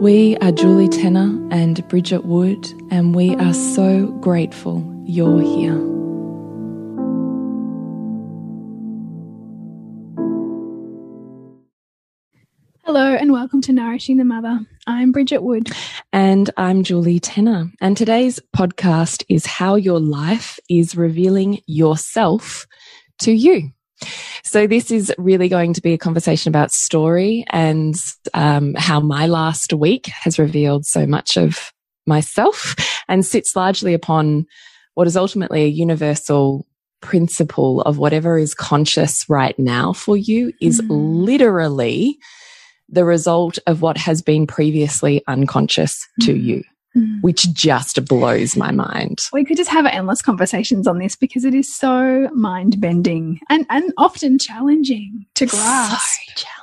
We are Julie Tenner and Bridget Wood, and we are so grateful you're here. Hello, and welcome to Nourishing the Mother. I'm Bridget Wood. And I'm Julie Tenner. And today's podcast is how your life is revealing yourself to you. So this is really going to be a conversation about story and um, how my last week has revealed so much of myself and sits largely upon what is ultimately a universal principle of whatever is conscious right now for you is mm. literally the result of what has been previously unconscious mm. to you. Mm. which just blows my mind. We could just have endless conversations on this because it is so mind bending and, and often challenging to grasp. So challenging.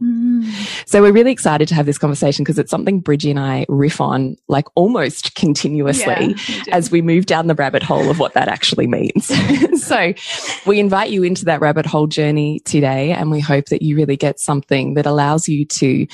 Mm. So we're really excited to have this conversation because it's something Bridgie and I riff on like almost continuously yeah, as we move down the rabbit hole of what that actually means. so we invite you into that rabbit hole journey today and we hope that you really get something that allows you to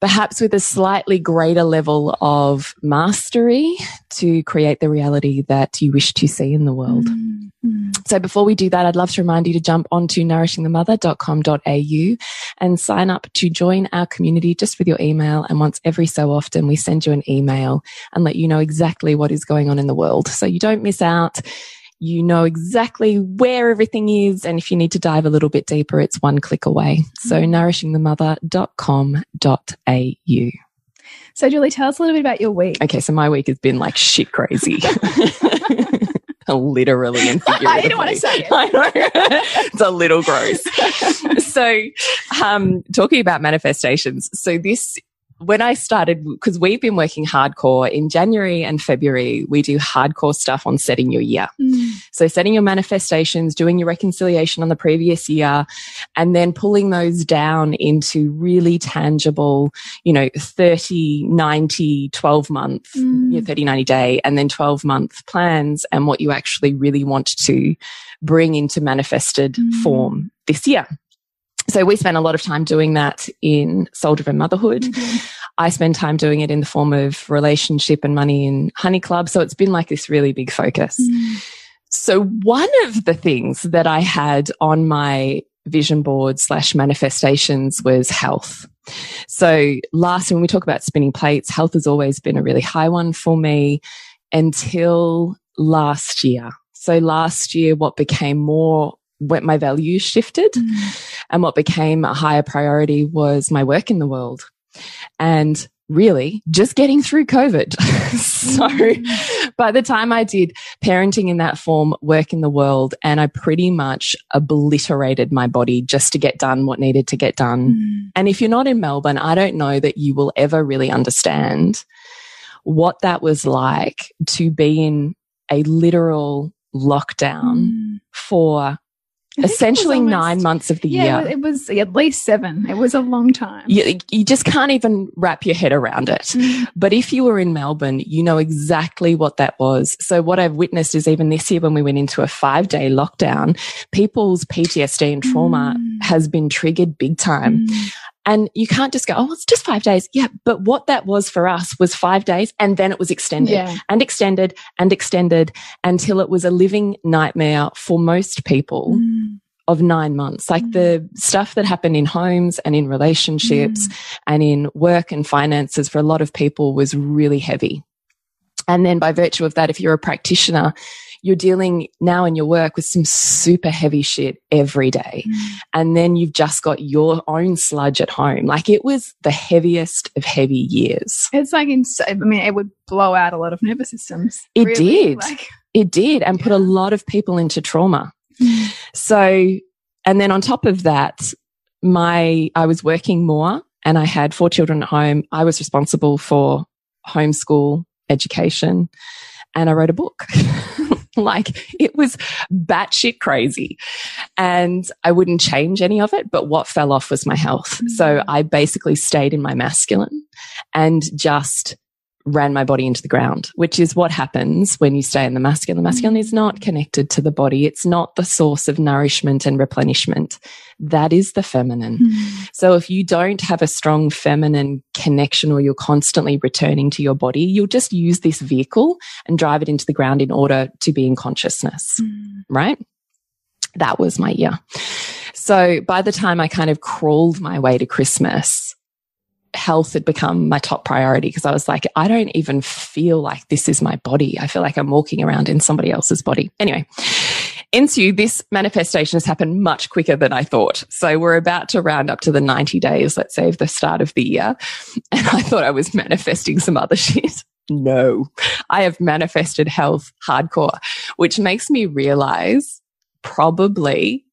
perhaps with a slightly greater level of mastery to create the reality that you wish to see in the world. Mm -hmm. So before we do that, I'd love to remind you to jump onto nourishingthemother.com.au and sign up to join our community just with your email. And once every so often, we send you an email and let you know exactly what is going on in the world. So you don't miss out you know exactly where everything is. And if you need to dive a little bit deeper, it's one click away. So mm-hmm. nourishingthemother.com.au. So, Julie, tell us a little bit about your week. Okay, so my week has been like shit crazy. Literally and figuratively. I didn't want to say it. I know. it's a little gross. so, um, talking about manifestations. So this when I started, because we've been working hardcore in January and February, we do hardcore stuff on setting your year. Mm. So setting your manifestations, doing your reconciliation on the previous year, and then pulling those down into really tangible, you know, 30, 90, 12 month, mm. you know, 30, 90 day, and then 12 month plans and what you actually really want to bring into manifested mm. form this year. So we spent a lot of time doing that in Soul Driven Motherhood. Mm -hmm. I spend time doing it in the form of relationship and money in Honey Club. So it's been like this really big focus. Mm. So one of the things that I had on my vision board slash manifestations was health. So last, when we talk about spinning plates, health has always been a really high one for me until last year. So last year, what became more what my values shifted mm. and what became a higher priority was my work in the world and really just getting through COVID. so mm. by the time I did parenting in that form, work in the world, and I pretty much obliterated my body just to get done what needed to get done. Mm. And if you're not in Melbourne, I don't know that you will ever really understand what that was like to be in a literal lockdown mm. for essentially almost, nine months of the yeah, year. It was at least seven. It was a long time. You, you just can't even wrap your head around it. Mm. But if you were in Melbourne, you know exactly what that was. So what I've witnessed is even this year when we went into a five day lockdown, people's PTSD and trauma mm. has been triggered big time. Mm. And you can't just go, oh, it's just five days. Yeah. But what that was for us was five days and then it was extended yeah. and extended and extended until it was a living nightmare for most people. Mm. Of nine months, like mm. the stuff that happened in homes and in relationships mm. and in work and finances for a lot of people was really heavy. And then by virtue of that, if you're a practitioner, you're dealing now in your work with some super heavy shit every day. Mm. And then you've just got your own sludge at home. Like it was the heaviest of heavy years. It's like, insane. I mean, it would blow out a lot of nervous systems. It really. did. Like, it did. And yeah. put a lot of people into trauma. Mm. So, and then on top of that, my, I was working more and I had four children at home. I was responsible for homeschool education and I wrote a book. like it was batshit crazy. And I wouldn't change any of it. But what fell off was my health. Mm. So I basically stayed in my masculine and just ran my body into the ground, which is what happens when you stay in the masculine. The masculine is not connected to the body. It's not the source of nourishment and replenishment. That is the feminine. Mm. So if you don't have a strong feminine connection or you're constantly returning to your body, you'll just use this vehicle and drive it into the ground in order to be in consciousness, mm. right? That was my year. So by the time I kind of crawled my way to Christmas, health had become my top priority because I was like, I don't even feel like this is my body. I feel like I'm walking around in somebody else's body. Anyway, Ensue, this manifestation has happened much quicker than I thought. So we're about to round up to the 90 days, let's say, of the start of the year. And I thought I was manifesting some other shit. No, I have manifested health hardcore, which makes me realize probably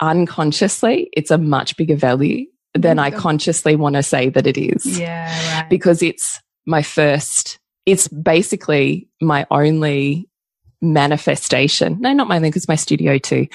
unconsciously it's a much bigger value than I consciously want to say that it is. Yeah, right. Because it's my first, it's basically my only manifestation. No, not my only, because my studio too.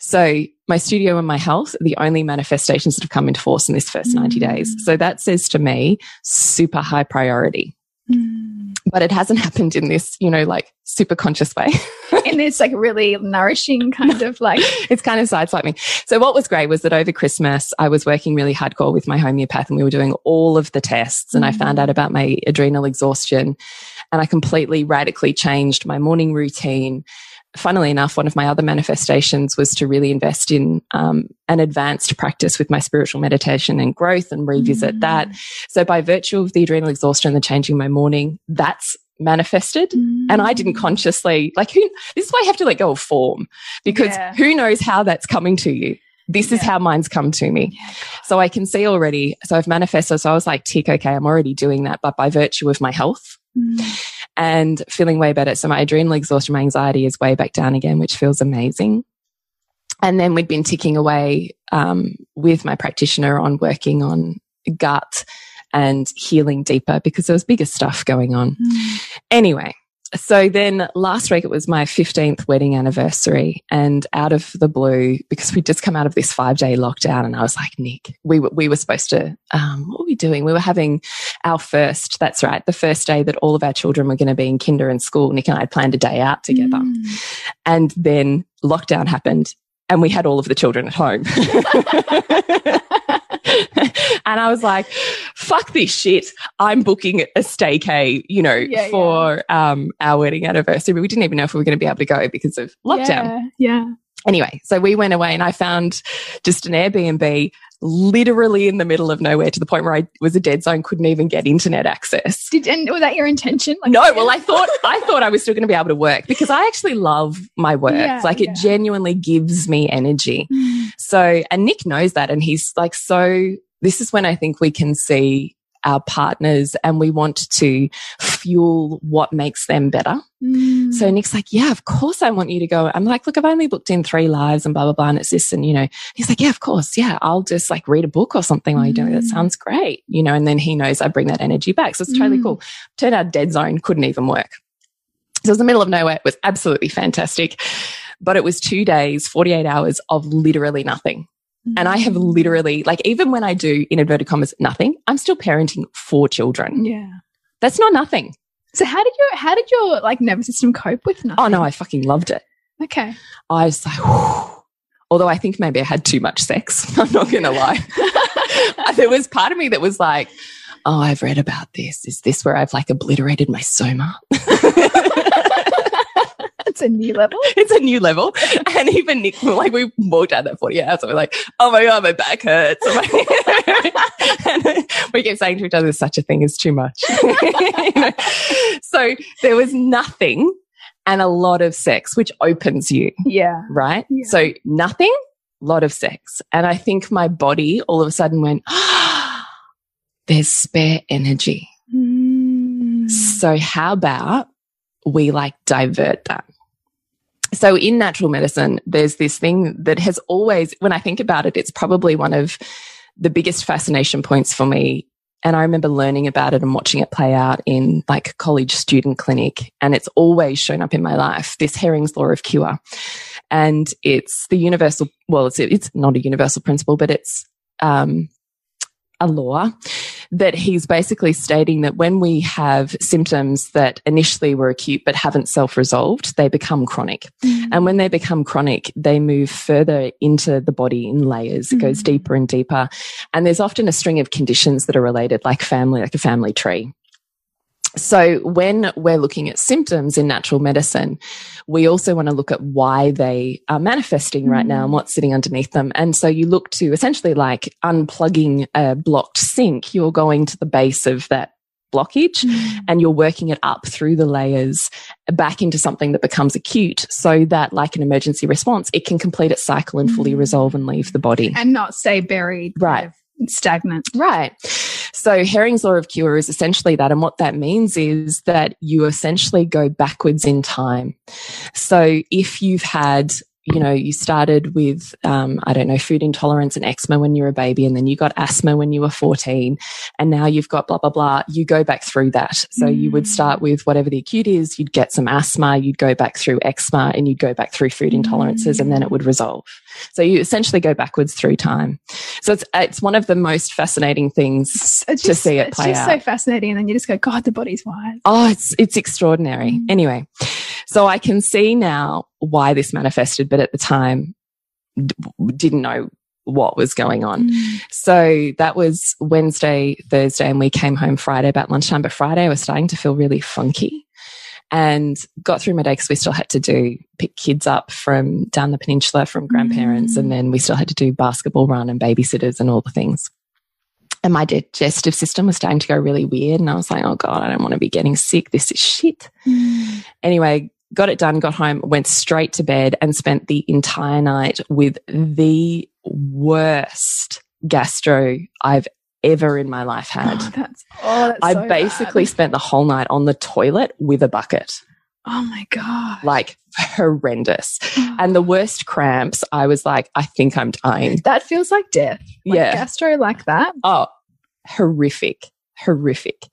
So my studio and my health are the only manifestations that have come into force in this first 90 mm. days. So that says to me, super high priority. Mm. But it hasn't happened in this, you know, like super conscious way. in this like really nourishing kind of like. it's kind of sideswiping. So what was great was that over Christmas, I was working really hardcore with my homeopath and we were doing all of the tests and mm. I found out about my adrenal exhaustion and I completely radically changed my morning routine funnily enough, one of my other manifestations was to really invest in um, an advanced practice with my spiritual meditation and growth and revisit mm. that. So by virtue of the adrenal exhaustion and the changing my morning, that's manifested mm. and I didn't consciously like who this is why you have to let go of form because yeah. who knows how that's coming to you this yeah. is how mine's come to me yeah. so I can see already so I've manifested so I was like tick okay I'm already doing that but by virtue of my health mm. and feeling way better so my adrenal exhaustion my anxiety is way back down again which feels amazing and then we'd been ticking away um, with my practitioner on working on gut and healing deeper because there was bigger stuff going on. Mm. Anyway, so then last week it was my 15th wedding anniversary and out of the blue because we'd just come out of this five day lockdown and I was like, Nick, we were, we were supposed to, um, what were we doing? We were having our first, that's right, the first day that all of our children were going to be in kinder and school. Nick and I had planned a day out together mm. and then lockdown happened and we had all of the children at home. and I was like, fuck this shit. I'm booking a staycay, you know, yeah, for yeah. Um, our wedding anniversary. But we didn't even know if we were going to be able to go because of lockdown. Yeah. yeah. Anyway, so we went away and I found just an Airbnb literally in the middle of nowhere to the point where I was a dead zone, couldn't even get internet access. Did and was that your intention? Like, no, well, I thought I thought I was still going to be able to work because I actually love my work. Yeah, like it genuinely gives me energy. Mm. So, and Nick knows that, and he's like so this is when I think we can see our partners and we want to fuel what makes them better. Mm. So Nick's like, yeah, of course I want you to go. I'm like, look, I've only booked in three lives and blah, blah, blah. And it's this. And, you know, he's like, yeah, of course. Yeah. I'll just like read a book or something while you're doing it. That mm. sounds great. You know, and then he knows I bring that energy back. So it's totally mm. cool. Turned out dead zone couldn't even work. So it was the middle of nowhere. It was absolutely fantastic. But it was two days, 48 hours of literally nothing. Mm-hmm. And I have literally, like, even when I do, in inverted commas, nothing, I'm still parenting four children. Yeah. That's not nothing. So how did your how did your like nervous system cope with nothing? Oh, no, I fucking loved it. Okay. I was like, whew. although I think maybe I had too much sex. I'm not going to lie. there was part of me that was like, oh, I've read about this. Is this where I've like obliterated my soma? It's a new level. it's a new level. And even Nick, like we walked out that 40 hours and we're like, oh my God, my back hurts. and we kept saying to each other, such a thing as too much. You know? So there was nothing and a lot of sex, which opens you, Yeah. right? Yeah. So nothing, lot of sex. And I think my body all of a sudden went, there's spare energy. Mm. So how about we like divert that? So in natural medicine, there's this thing that has always, when I think about it, it's probably one of the biggest fascination points for me. And I remember learning about it and watching it play out in like college student clinic. And it's always shown up in my life, this Hering's law of cure. And it's the universal, well, it's, it's not a universal principle, but it's, um, a law that he's basically stating that when we have symptoms that initially were acute but haven't self resolved, they become chronic. Mm. And when they become chronic, they move further into the body in layers. It goes Mm. deeper and deeper. And there's often a string of conditions that are related, like family, like a family tree. So when we're looking at symptoms in natural medicine, we also want to look at why they are manifesting right now and what's sitting underneath them. And so you look to essentially like unplugging a blocked sink. You're going to the base of that blockage Mm. and you're working it up through the layers back into something that becomes acute so that like an emergency response, it can complete its cycle and fully Mm. resolve and leave the body. and not stay buried, Right. Stagnant. Right. So Hering's law of cure is essentially that. And what that means is that you essentially go backwards in time. So if you've had, you know, you started with, um, I don't know, food intolerance and eczema when you were a baby, and then you got asthma when you were 14, and now you've got blah, blah, blah, you go back through that. So you would Mm. start with whatever the acute is, you'd get some asthma, you'd go back through eczema, and you'd go back through food intolerances, and then it would resolve. So you essentially go backwards through time. So it's, it's one of the most fascinating things It's, it's to see it it's play just out. so fascinating. And then you just go, God, the body's wise. Oh, it's it's extraordinary. Mm. Anyway, so I can see now why this manifested, but at the time d- didn't know what was going on. Mm. So that was Wednesday, Thursday, and we came home Friday about lunchtime. But Friday I was starting to feel really funky. And got through my day because we still had to do pick kids up from down the peninsula from grandparents, Mm. and then we still had to do basketball run and babysitters and all the things. And my digestive system was starting to go really weird, and I was like, "Oh God, I don't want to be getting sick. This is shit." Mm. Anyway, got it done, got home, went straight to bed, and spent the entire night with the worst gastro I've ever in my life had. Oh, that's, oh, that's I so basically bad. spent the whole night on the toilet with a bucket, Oh my God. like horrendous. And the worst cramps, I was like, I think I'm dying. that feels like death. Like Yeah. Gastro like that. Oh, horrific, horrific.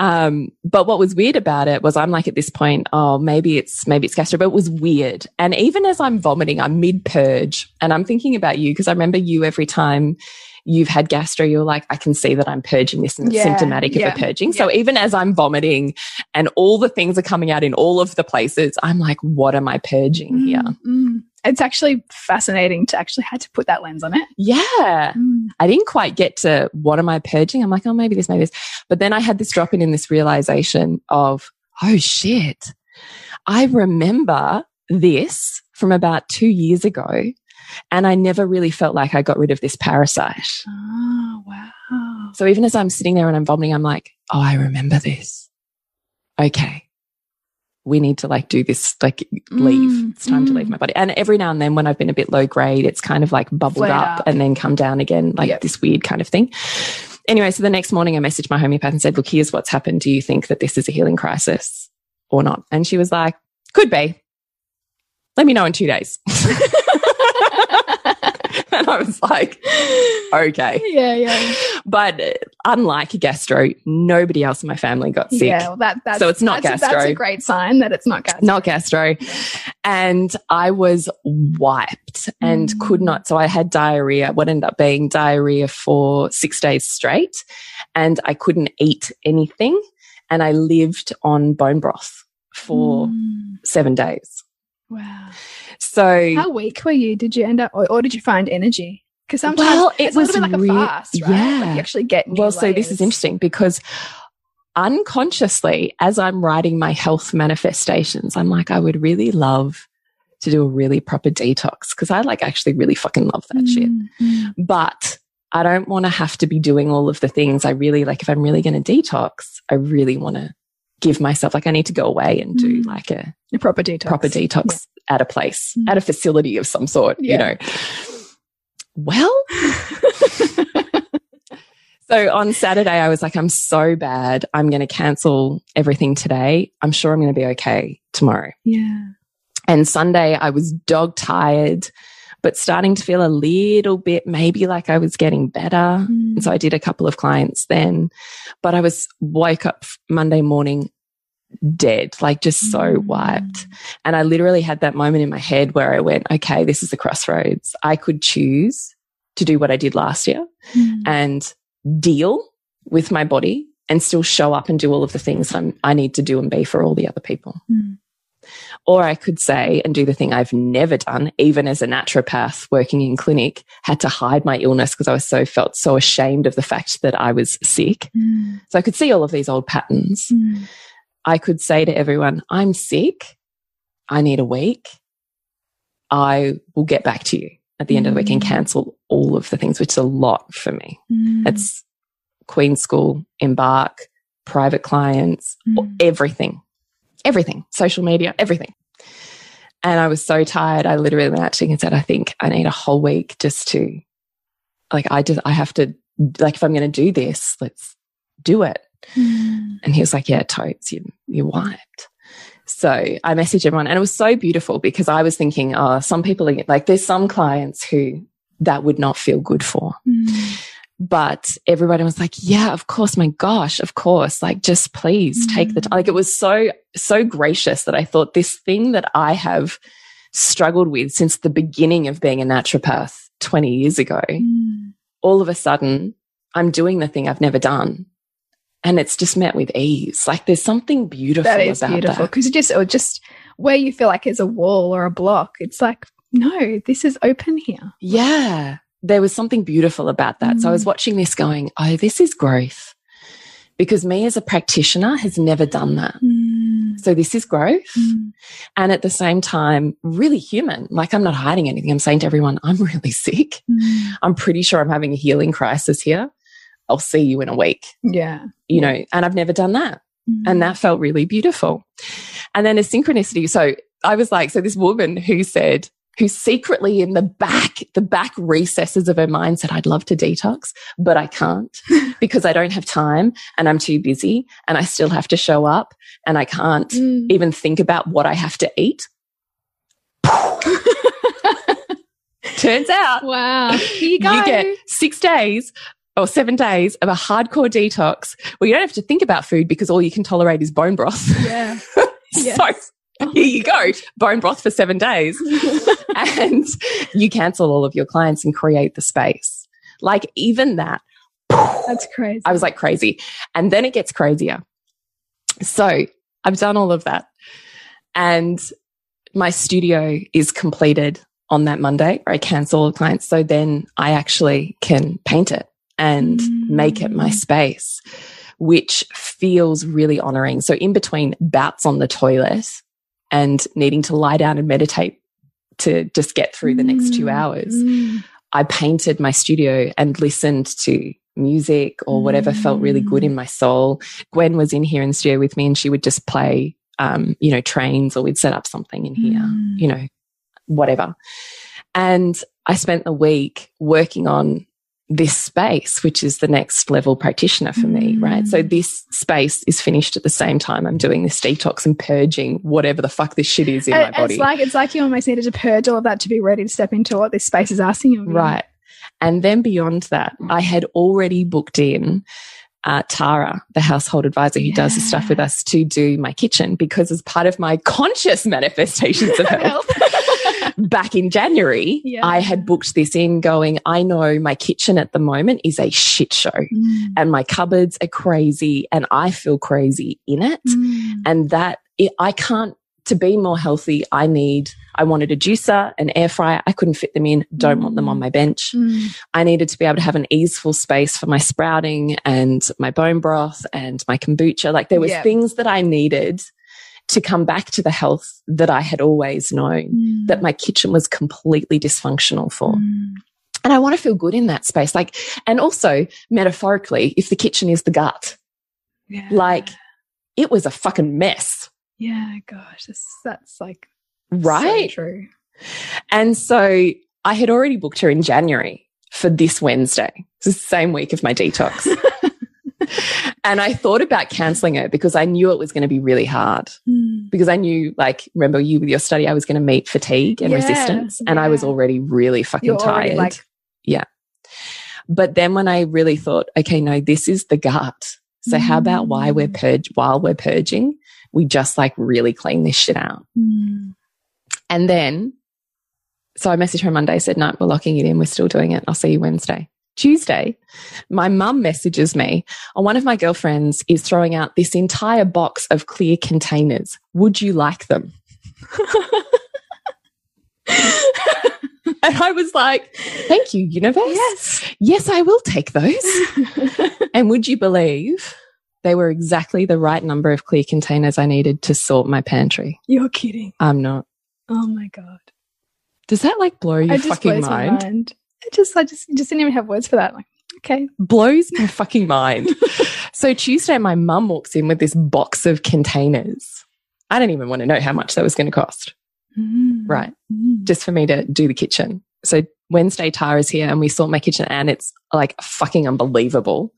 Um, but what was weird about it was I'm like at this point, oh, maybe it's maybe it's gastro, but it was weird. And even as I'm vomiting, I'm mid purge, and I'm thinking about you because I remember you every time you've had gastro, you're like, I can see that I'm purging this and it's Yeah, symptomatic yeah, of a purging. So even as I'm vomiting and all the things are coming out in all of the places, I'm like, what am I purging here? Mm, mm. It's actually fascinating to actually had to put that lens on it. Yeah. Mm. I didn't quite get to what am I purging? I'm like, oh, maybe this, maybe this. But then I had this drop in in this realization of, oh shit, I remember this from about two years ago. And I never really felt like I got rid of this parasite. Oh, wow. So even as I'm sitting there and I'm vomiting, I'm like, oh, I remember this. Okay. We need to like do this, like leave. Mm, It's time to mm. leave my body. And every now and then when I've been a bit low grade, it's kind of like bubbled up, up. and then come down again, like Yep. this weird kind of thing. Anyway, so the next morning I messaged my homeopath and said, look, here's what's happened. Do you think that this is a healing crisis or not? And she was like, could be. Let me know in two days. and I was like, okay. Yeah, yeah. But unlike gastro, nobody else in my family got sick. Yeah, well, that, that's, So it's not that's, gastro. That's a great sign that it's not gastro. Not gastro. And I was wiped and Mm. could not. So I had diarrhea, what ended up being diarrhea for six days straight. And I couldn't eat anything. And I lived on bone broth for Mm. seven days. Wow. So How weak were you? Did you end up, or, or did you find energy? Because sometimes Well, it was like a fast, right? yeah. Like you actually get Well, so this is interesting because unconsciously, as I'm writing my health manifestations, I'm like, I would really love to do a really proper detox because I like actually really fucking love that shit. Mm, mm. But I don't want to have to be doing all of the things I really like. If I'm really going to detox, I really want to give myself, like, I need to go away and do Mm. like a A proper detox. proper detox at a place, Mm. at a facility of some sort, you know. Well, so on Saturday, I was like, I'm so bad. I'm going to cancel everything today. I'm sure I'm going to be okay tomorrow. yeah. And Sunday, I was dog tired, but starting to feel a little bit maybe like I was getting better. Mm. And so I did a couple of clients then, but I was woke up Monday morning dead, like just so Mm. wiped. And I literally had that moment in my head where I went, okay, this is the crossroads. I could choose to do what I did last year Mm. and deal with my body and still show up and do all of the things I'm, I need to do and be for all the other people. Mm. Or I could say and do the thing I've never done, even as a naturopath working in clinic, had to hide my illness because I was so felt so ashamed of the fact that I was sick. Mm. So I could see all of these old patterns. Mm. I could say to everyone, I'm sick. I need a week. I will get back to you at the end of the week and Mm. cancel all of the things, which is a lot for me. Mm. It's Queen School, Embark, private clients, Mm. everything, everything, social media, everything. And I was so tired. I literally went out to and said, I think I need a whole week just to, like, I just, I have to, like, if I'm going to do this, let's do it. Mm. And he was like, yeah, totes, you, you're wiped. So I messaged everyone and it was so beautiful because I was thinking, oh, some people are like, there's some clients who that would not feel good for. Mm. But everybody was like, yeah, of course. My gosh, of course. Like, just please take the time. Like, it was so, so gracious that I thought this thing that I have struggled with since the beginning of being a naturopath 20 years ago, Mm. all of a sudden I'm doing the thing I've never done. And it's just met with ease. Like, there's something beautiful That is about beautiful because it just or just where you feel like there's a wall or a block, it's like no, this is open here. Yeah. There was something beautiful about that. So I was Mm. watching this going, oh, this is growth. Because me as a practitioner has never done that. Mm. So this is growth. Mm. And at the same time, really human. Like I'm not hiding anything. I'm saying to everyone, I'm really sick. Mm. I'm pretty sure I'm having a healing crisis here. I'll see you in a week, Yeah. you know, and I've never done that. Mm. And that felt really beautiful. And then a synchronicity. So I was like, so this woman who said, who secretly in the back, the back recesses of her mind said, I'd love to detox, but I can't because I don't have time and I'm too busy and I still have to show up and I can't Mm. even think about what I have to eat. Turns out wow. Here you go. you get six days or seven days of a hardcore detox where you don't have to think about food because all you can tolerate is bone broth. yeah. Yes. So here you go, bone broth for seven days. and you cancel all of your clients and create the space. Like even that, That's crazy. I was like crazy. And then it gets crazier. So I've done all of that. And my studio is completed on that Monday where I cancel clients. So then I actually can paint it and make it my Mm. space, which feels really honoring. So in between bouts on the toilet and needing to lie down and meditate to just get through the next two Mm. hours, Mm. I painted my studio and listened to music or whatever felt really good Mm. in my soul. Gwen was in here in the studio with me and she would just play, um, you know, trains or we'd set up something in here, Mm. you know, whatever. And I spent the week working on this space, which is the next level practitioner for me, Mm. right? So this space is finished at the same time I'm doing this detox and purging whatever the fuck this shit is in my body. It's like it's like you almost needed to purge all of that to be ready to step into what this space is asking you. Right. And then beyond that, I had already booked in uh, Tara, the household advisor who does the stuff with us, to do my kitchen because as part of my conscious manifestations of health. Back in January, Yeah. I had booked this in going, I know my kitchen at the moment is a shit show Mm. and my cupboards are crazy and I feel crazy in it. Mm. And that it, I can't, to be more healthy, I need, I wanted a juicer, an air fryer. I couldn't fit them in. Don't want them on my bench. Mm. I needed to be able to have an easeful space for my sprouting and my bone broth and my kombucha. Like there was Yeah. things that I needed to come back to the health that I had always known Mm. that my kitchen was completely dysfunctional for. Mm. And I want to feel good in that space. Like, and also metaphorically, if the kitchen is the gut, Yeah. like it was a fucking mess. yeah, gosh, that's, that's like Right. so true. And so I had already booked her in January for this Wednesday. It's the same week of my detox. and I thought about canceling it because I knew it was going to be really hard. Mm. Because I knew, like, remember you with your study, I was going to meet fatigue and Yeah, resistance. And I was already really fucking You're tired. like, but then when I really thought, okay, no, this is the gut. So how about why we're Mm. purge while we're purging, we just like really clean this shit out. mm. And then, so I messaged her Monday, said, no, we're locking it in. We're still doing it. I'll see you Wednesday. Tuesday, my mum messages me. Oh, one of my girlfriends is throwing out this entire box of clear containers. Would you like them? and I was like, thank you, universe. yes. Yes, I will take those. and would you believe they were exactly the right number of clear containers I needed to sort my pantry? You're kidding. I'm not. Oh my god. Does that like blow your fucking mind? mind. I just, I just, just didn't even have words for that. Like, okay. Blows my fucking mind. so Tuesday, my mum walks in with this box of containers. I don't even want to know how much that was going to cost, Mm. right? Mm. Just for me to do the kitchen. So Wednesday, Tara's here and we sort my kitchen and it's like fucking unbelievable.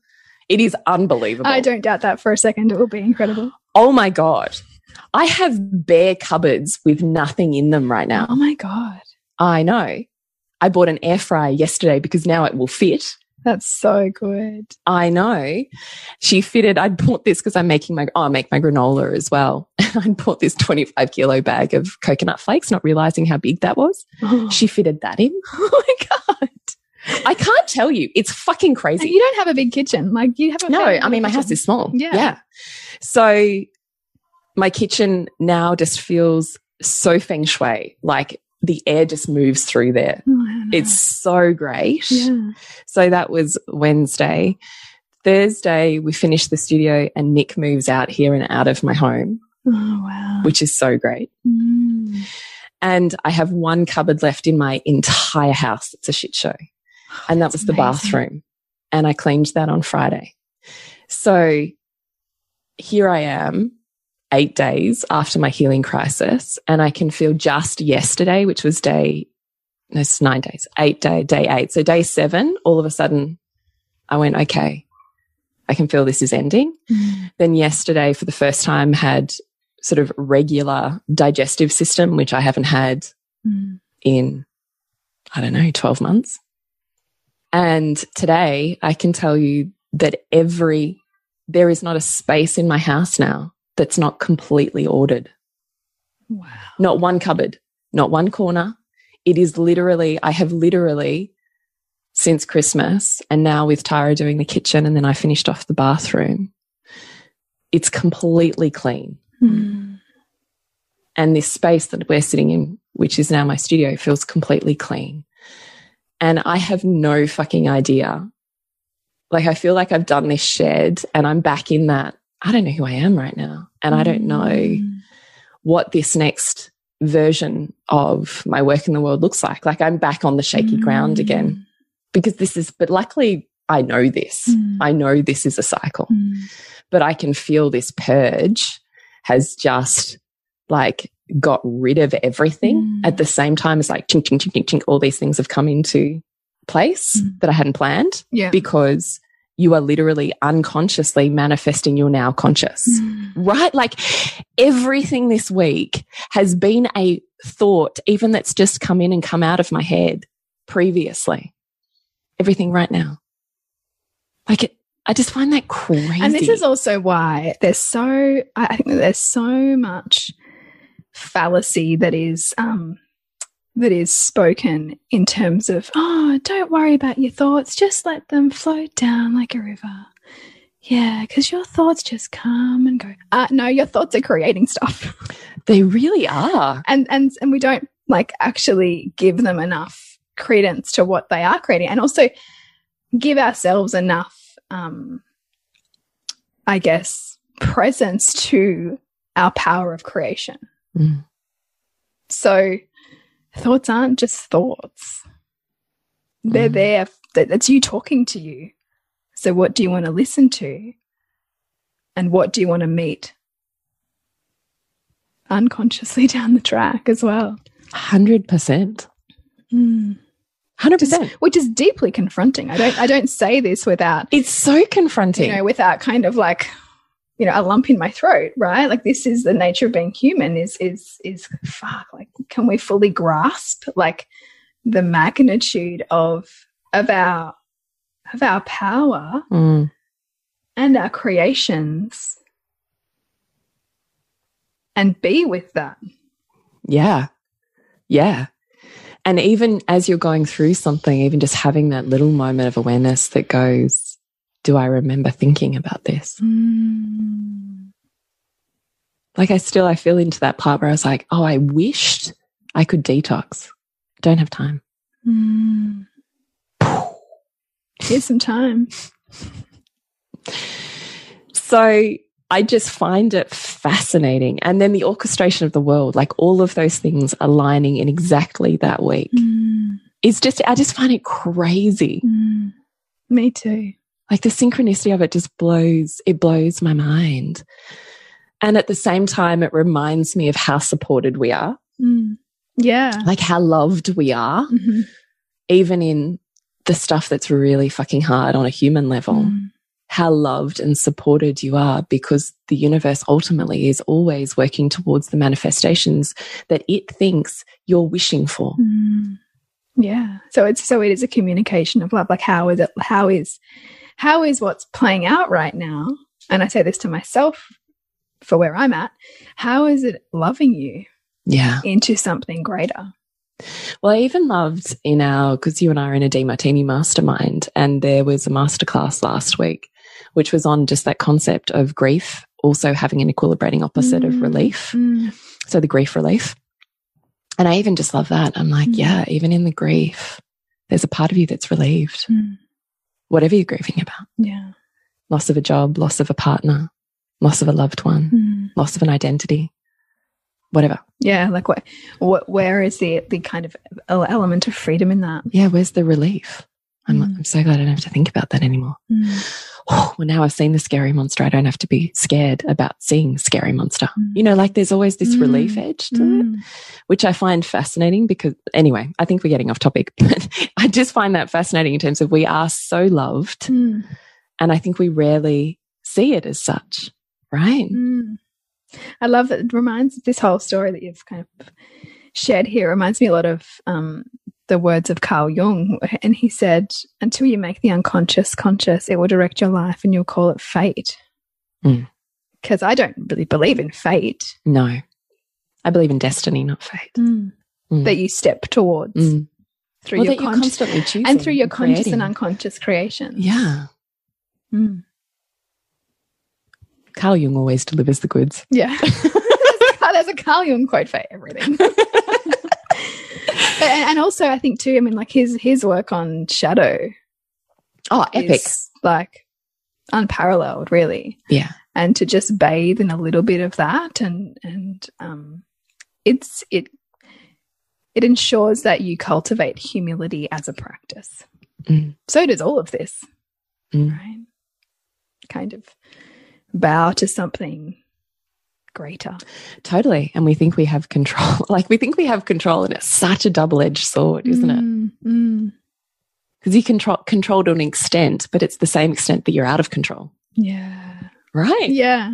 It is unbelievable. I don't doubt that for a second. It will be incredible. Oh my God. I have bare cupboards with nothing in them right now. Oh my god. I know. I bought an air fryer yesterday because now it will fit. That's so good. I know. She fitted, I'd bought this because I'm making my, oh, I make my granola as well. I'd bought this 25 kilo bag of coconut flakes, not realizing how big that was. Oh, She fitted that in. Oh my god. I can't tell you. It's fucking And crazy. you don't have a big kitchen. Like you have a No, I mean, my big house is small. Yeah. Yeah. So my kitchen now just feels so feng shui. Like the air just moves through there. Oh, I don't know. It's so great. yeah. So that was Wednesday. Thursday, we finished the studio and Nick moves out here and out of my home, Oh wow. which is so great. Mm. And I have one cupboard left in my entire house. It's a shit show. And that was the amazing. bathroom. And I cleaned that on Friday. So here I am, eight days after my healing crisis. And I can feel just yesterday, which was day, no, it's nine days, eight day, day eight. So day seven, all of a sudden I went, okay, I can feel this is ending. Mm. Then yesterday, for the first time, had sort of regular digestive system, which I haven't had Mm. in, I don't know, 12 months. And today I can tell you that every, there is not a space in my house now that's not completely ordered. Wow. Not one cupboard, not one corner. It is literally, I have literally since Christmas and now with Tara doing the kitchen and then I finished off the bathroom. It's completely clean. Mm. And this space that we're sitting in, which is now my studio, feels completely clean. And I have no fucking idea. Like, I feel like I've done this shed and I'm back in that. I don't know who I am right now. And I don't know Mm. what this next version of my work in the world looks like. Like, I'm back on the shaky ground again because this is, but luckily I know this. Mm. I know this is a cycle Mm. but I can feel this purge has just like got rid of everything Mm. at the same time as like chink, chink, chink, chink, chink, all these things have come into place Mm. that I hadn't planned Yeah. because you are literally unconsciously manifesting your now conscious. Mm. Right? Like everything this week has been a thought, even that's just come in and come out of my head previously. Everything right now. Like it, I just find that crazy. And this is also why there's so, I I think there's so much fallacy that is, um, that is spoken in terms of, oh, don't worry about your thoughts, just let them float down like a river. Yeah, because your thoughts just come and go. Uh, no, your thoughts are creating stuff, they really are. and and and we don't like actually give them enough credence to what they are creating, and also give ourselves enough, um, I guess, presence to our power of creation. Mm. So thoughts aren't just thoughts. They're Mm. there. That's you talking to you. So what do you want to listen to? And what do you want to meet? Unconsciously down the track as well. 100%. Mm. 100%. Which is deeply confronting. I don't I don't say this without It's so confronting. you know, without kind of like, you know, a lump in my throat, right? Like this is the nature of being human is is is fuck, like can we fully grasp like the magnitude of of our of our power Mm. and our creations and be with that. Yeah. Yeah. And even as you're going through something, even just having that little moment of awareness that goes, Do I remember thinking about this? Mm. Like I still I feel into that part where I was like, oh, I wished I could detox. Don't have time. Mm. Here's some time. So I just find it fascinating. And then the orchestration of the world, like all of those things aligning in exactly that week. Mm. It's just, I just find it crazy. Me too. Like the synchronicity of it just blows, it blows my mind. And at the same time, it reminds me of how supported we are, Mm. Yeah. like how loved we are, Mhm. even in the stuff that's really fucking hard on a human level. Mm. how loved and supported you are because the universe ultimately is always working towards the manifestations that it thinks you're wishing for. Mm. Yeah. So it's so it is a communication of love. Like how is it how is how is what's playing out right now? And I say this to myself for where I'm at. How is it loving you Yeah. into something greater? Well, I even loved in our, because you and I are in a Demartini mastermind, and there was a masterclass last week, which was on just that concept of grief also having an equilibrating opposite of Mm. relief. Mm. So the grief relief. And I even just love that. I'm like, Mm. yeah, even in the grief, there's a part of you that's relieved, Mm. Whatever you're grieving about. Yeah. loss of a job, loss of a partner, loss of a loved one, Mm. loss of an identity, whatever. Yeah. Like what what where is the the kind of element of freedom in that? Yeah, where's the relief? I'm, Mm. I'm so glad I don't have to think about that anymore. Mm. Oh, well, now I've seen the scary monster. I don't have to be scared about seeing scary monster. Mm. You know, like there's always this Mm. relief edge to it, Mm. which I find fascinating because, anyway, I think we're getting off topic, I just find that fascinating in terms of we are so loved. Mm. And I think we rarely see it as such, right? Mm. I love that. It reminds this whole story that you've kind of shared here reminds me a lot of um, the words of Carl Jung, and he said, "Until you make the unconscious conscious, it will direct your life, and you'll call it fate." Mm. Because I don't really believe in fate No. I believe in destiny, not fate. Mm. that you step towards Mm. through Well, your that you're conscious constantly choosing and through your conscious creating. and unconscious creations. Yeah. Mm. Carl Jung always delivers the goods. Yeah. There's a Carl Jung quote for everything. but, and also, I think too. I mean, like his his work on shadow Oh, epic. like unparalleled, really. Yeah. And to just bathe in a little bit of that, and and um, it's it it ensures that you cultivate humility as a practice. Mm. So does all of this, Mm. right? Kind of bow to something greater. Totally. And we think we have control. Like we think we have control and it's such a double edged sword, isn't it? Mm, mm. because you control control to an extent, but it's the same extent that you're out of control. Yeah. Right. Yeah.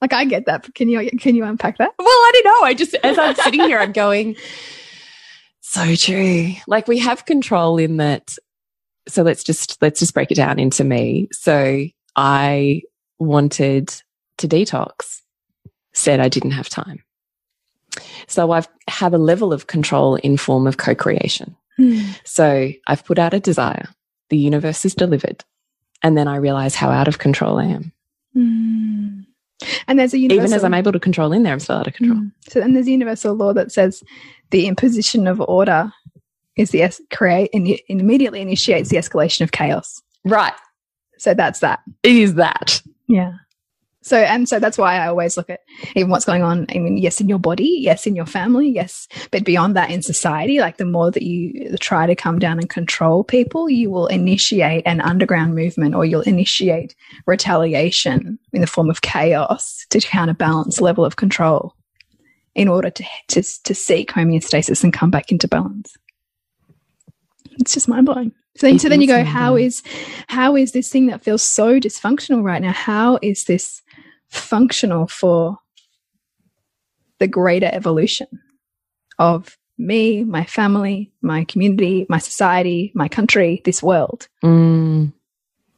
Like I get that. Can you can you unpack that? Well, I don't know. I just as I'm sitting here, I'm going, so true. Like we have control in that. So let's just let's just break it down into me. So I wanted to detox, said I didn't have time. So I've have a level of control in form of co-creation. Mm. So I've put out a desire, the universe is delivered, and then I realize how out of control I am. Mm. And there's a universal, even as I'm able to control in there, I'm still out of control. Mm. So and there's a universal law that says the imposition of order is the create and immediately initiates the escalation of chaos. Right. So that's that. It is that. Yeah. So, and so that's why I always look at even what's going on. I mean, yes, in your body, yes, in your family, yes, but beyond that in society, like the more that you try to come down and control people, you will initiate an underground movement or you'll initiate retaliation in the form of chaos to counterbalance level of control in order to, to, to seek homeostasis and come back into balance. It's just mind blowing. So then, so then you go, how is, how is this thing that feels so dysfunctional right now? How is this functional for the greater evolution of me, my family, my community, my society, my country, this world. Mm.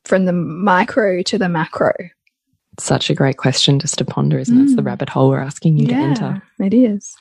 From the micro to the macro. Such a great question just to ponder, isn't mm. it? It's the mm. rabbit hole we're asking you yeah, to enter. It is.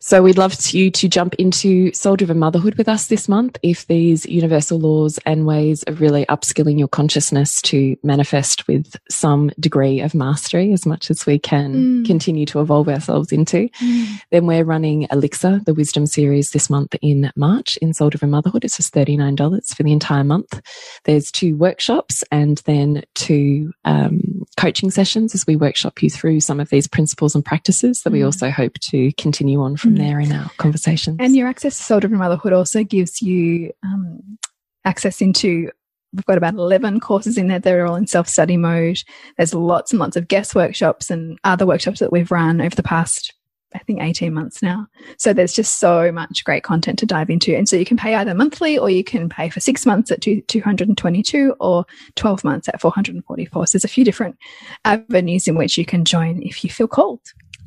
So we'd love you to jump into soul driven motherhood with us this month if these universal laws and ways of really upskilling your consciousness to manifest with some degree of mastery as much as we can mm. continue to evolve ourselves into. Mm. Then we're running Elixir, the wisdom series this month in March in soul driven motherhood. It's just $39 for the entire month. There's two workshops and then two um, coaching sessions as we workshop you through some of these principles and practices that mm. we also hope to continue on from there in our conversations. And your access to soul driven motherhood also gives you um, access into we've got about 11 courses in there They're all in self-study mode there's lots and lots of guest workshops and other workshops that we've run over the past i think 18 months now so there's just so much great content to dive into and so you can pay either monthly or you can pay for six months at 222 or 12 months at 444 so there's a few different avenues in which you can join if you feel called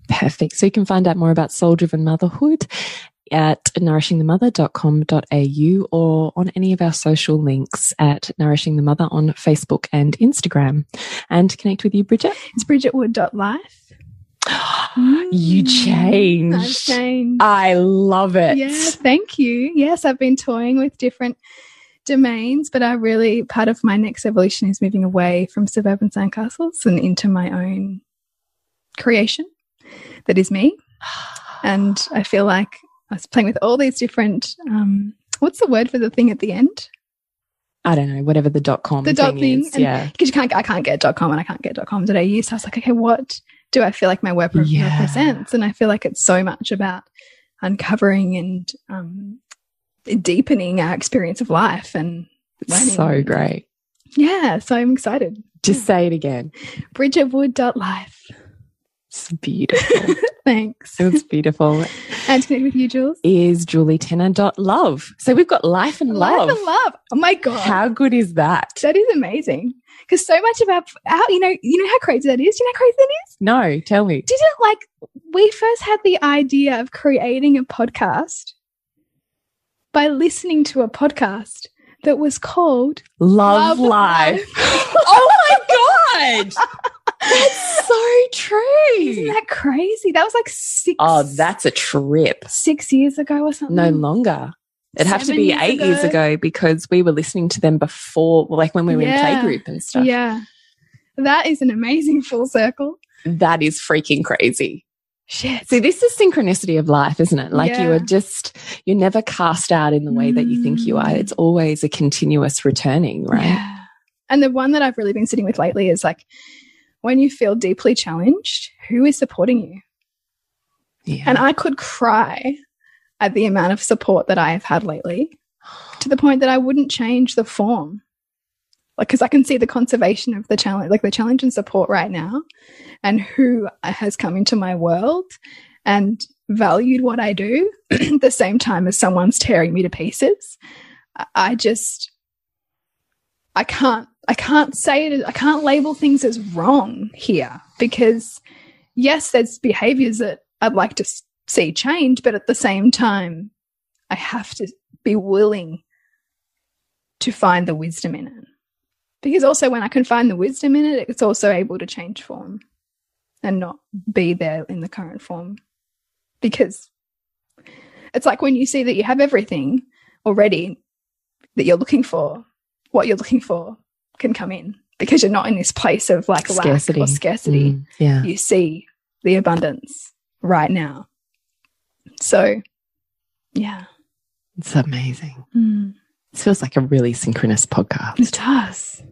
Perfect. So you can find out more about soul driven motherhood at nourishingthemother.com.au or on any of our social links at Nourishing the Mother on Facebook and Instagram. And connect with you, Bridget? It's bridgetwood.life. you changed. I've changed. I love it. Yeah, thank you. Yes, I've been toying with different domains, but I really, part of my next evolution is moving away from suburban sandcastles and into my own creation that is me. And I feel like I was playing with all these different, um, what's the word for the thing at the end? I don't know, whatever the dot com the dot thing, is, yeah. Because you can't, I can't get dot com and I can't get dot com today. So I was like, okay, what do I feel like my web yeah. represents? And I feel like it's so much about uncovering and um, deepening our experience of life and learning. So great. Yeah, so I'm excited. Just say it again. Bridgetwood.life. It's beautiful. Thanks. It's beautiful. and to connect with you, Jules, is julietenner.love. So we've got life and life love. Life and love. Oh my God. How good is that? That is amazing. Because so much of our, our, you know, you know how crazy that is? Do you know how crazy that is? No, tell me. Did it like, we first had the idea of creating a podcast by listening to a podcast that was called Love, Love Life. Life. oh my God. That's so true. Isn't that crazy? That was like six. Oh, that's a trip. Six years ago or something. No longer. It'd have to be years eight ago. years ago because we were listening to them before, like when we were yeah. in playgroup and stuff. Yeah. That is an amazing full circle. That is freaking crazy. Shit. See, this is synchronicity of life, isn't it? Like yeah. you are just, you're never cast out in the way mm. that you think you are. It's mm. always a continuous returning, right? Yeah. And the one that I've really been sitting with lately is like, when you feel deeply challenged, who is supporting you? Yeah. And I could cry at the amount of support that I have had lately to the point that I wouldn't change the form. Like, because I can see the conservation of the challenge, like the challenge and support right now, and who has come into my world and valued what I do at the same time as someone's tearing me to pieces. I just, I can't, I can't say it, I can't label things as wrong here because yes, there's behaviors that I'd like to see change, but at the same time, I have to be willing to find the wisdom in it. Because also, when I can find the wisdom in it, it's also able to change form and not be there in the current form. Because it's like when you see that you have everything already that you're looking for, what you're looking for can come in because you're not in this place of like scarcity. lack or scarcity. Mm, yeah. You see the abundance right now. So, yeah. It's amazing. Mm. This feels like a really synchronous podcast. It does.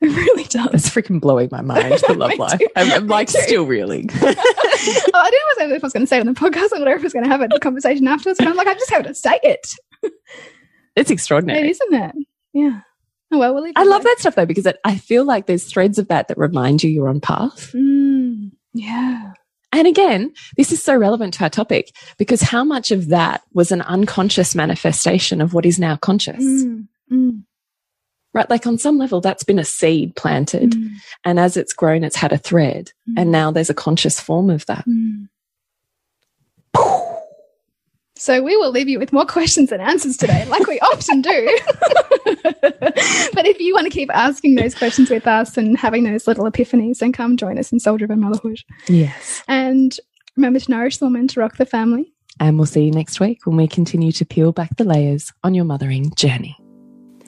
It really does. It's freaking blowing my mind, the love life. I'm, I'm like still reeling. oh, I didn't know if I was going to say it on the podcast. I don't know if I was going to have a conversation afterwards, but I'm like, I just have to say it. It's extraordinary. It isn't it? Yeah. Oh, well, we'll I love that stuff though, because it, I feel like there's threads of that that remind you you're on path. Mm, yeah. And again, this is so relevant to our topic because how much of that was an unconscious manifestation of what is now conscious? Mm, mm. Right? Like on some level, that's been a seed planted. Mm. And as it's grown, it's had a thread. And now there's a conscious form of that. So we will leave you with more questions and answers today, like we often do. but if you want to keep asking those questions with us and having those little epiphanies, then come join us in Soul Driven Motherhood. Yes. And remember to nourish the woman to rock the family. And we'll see you next week when we continue to peel back the layers on your mothering journey.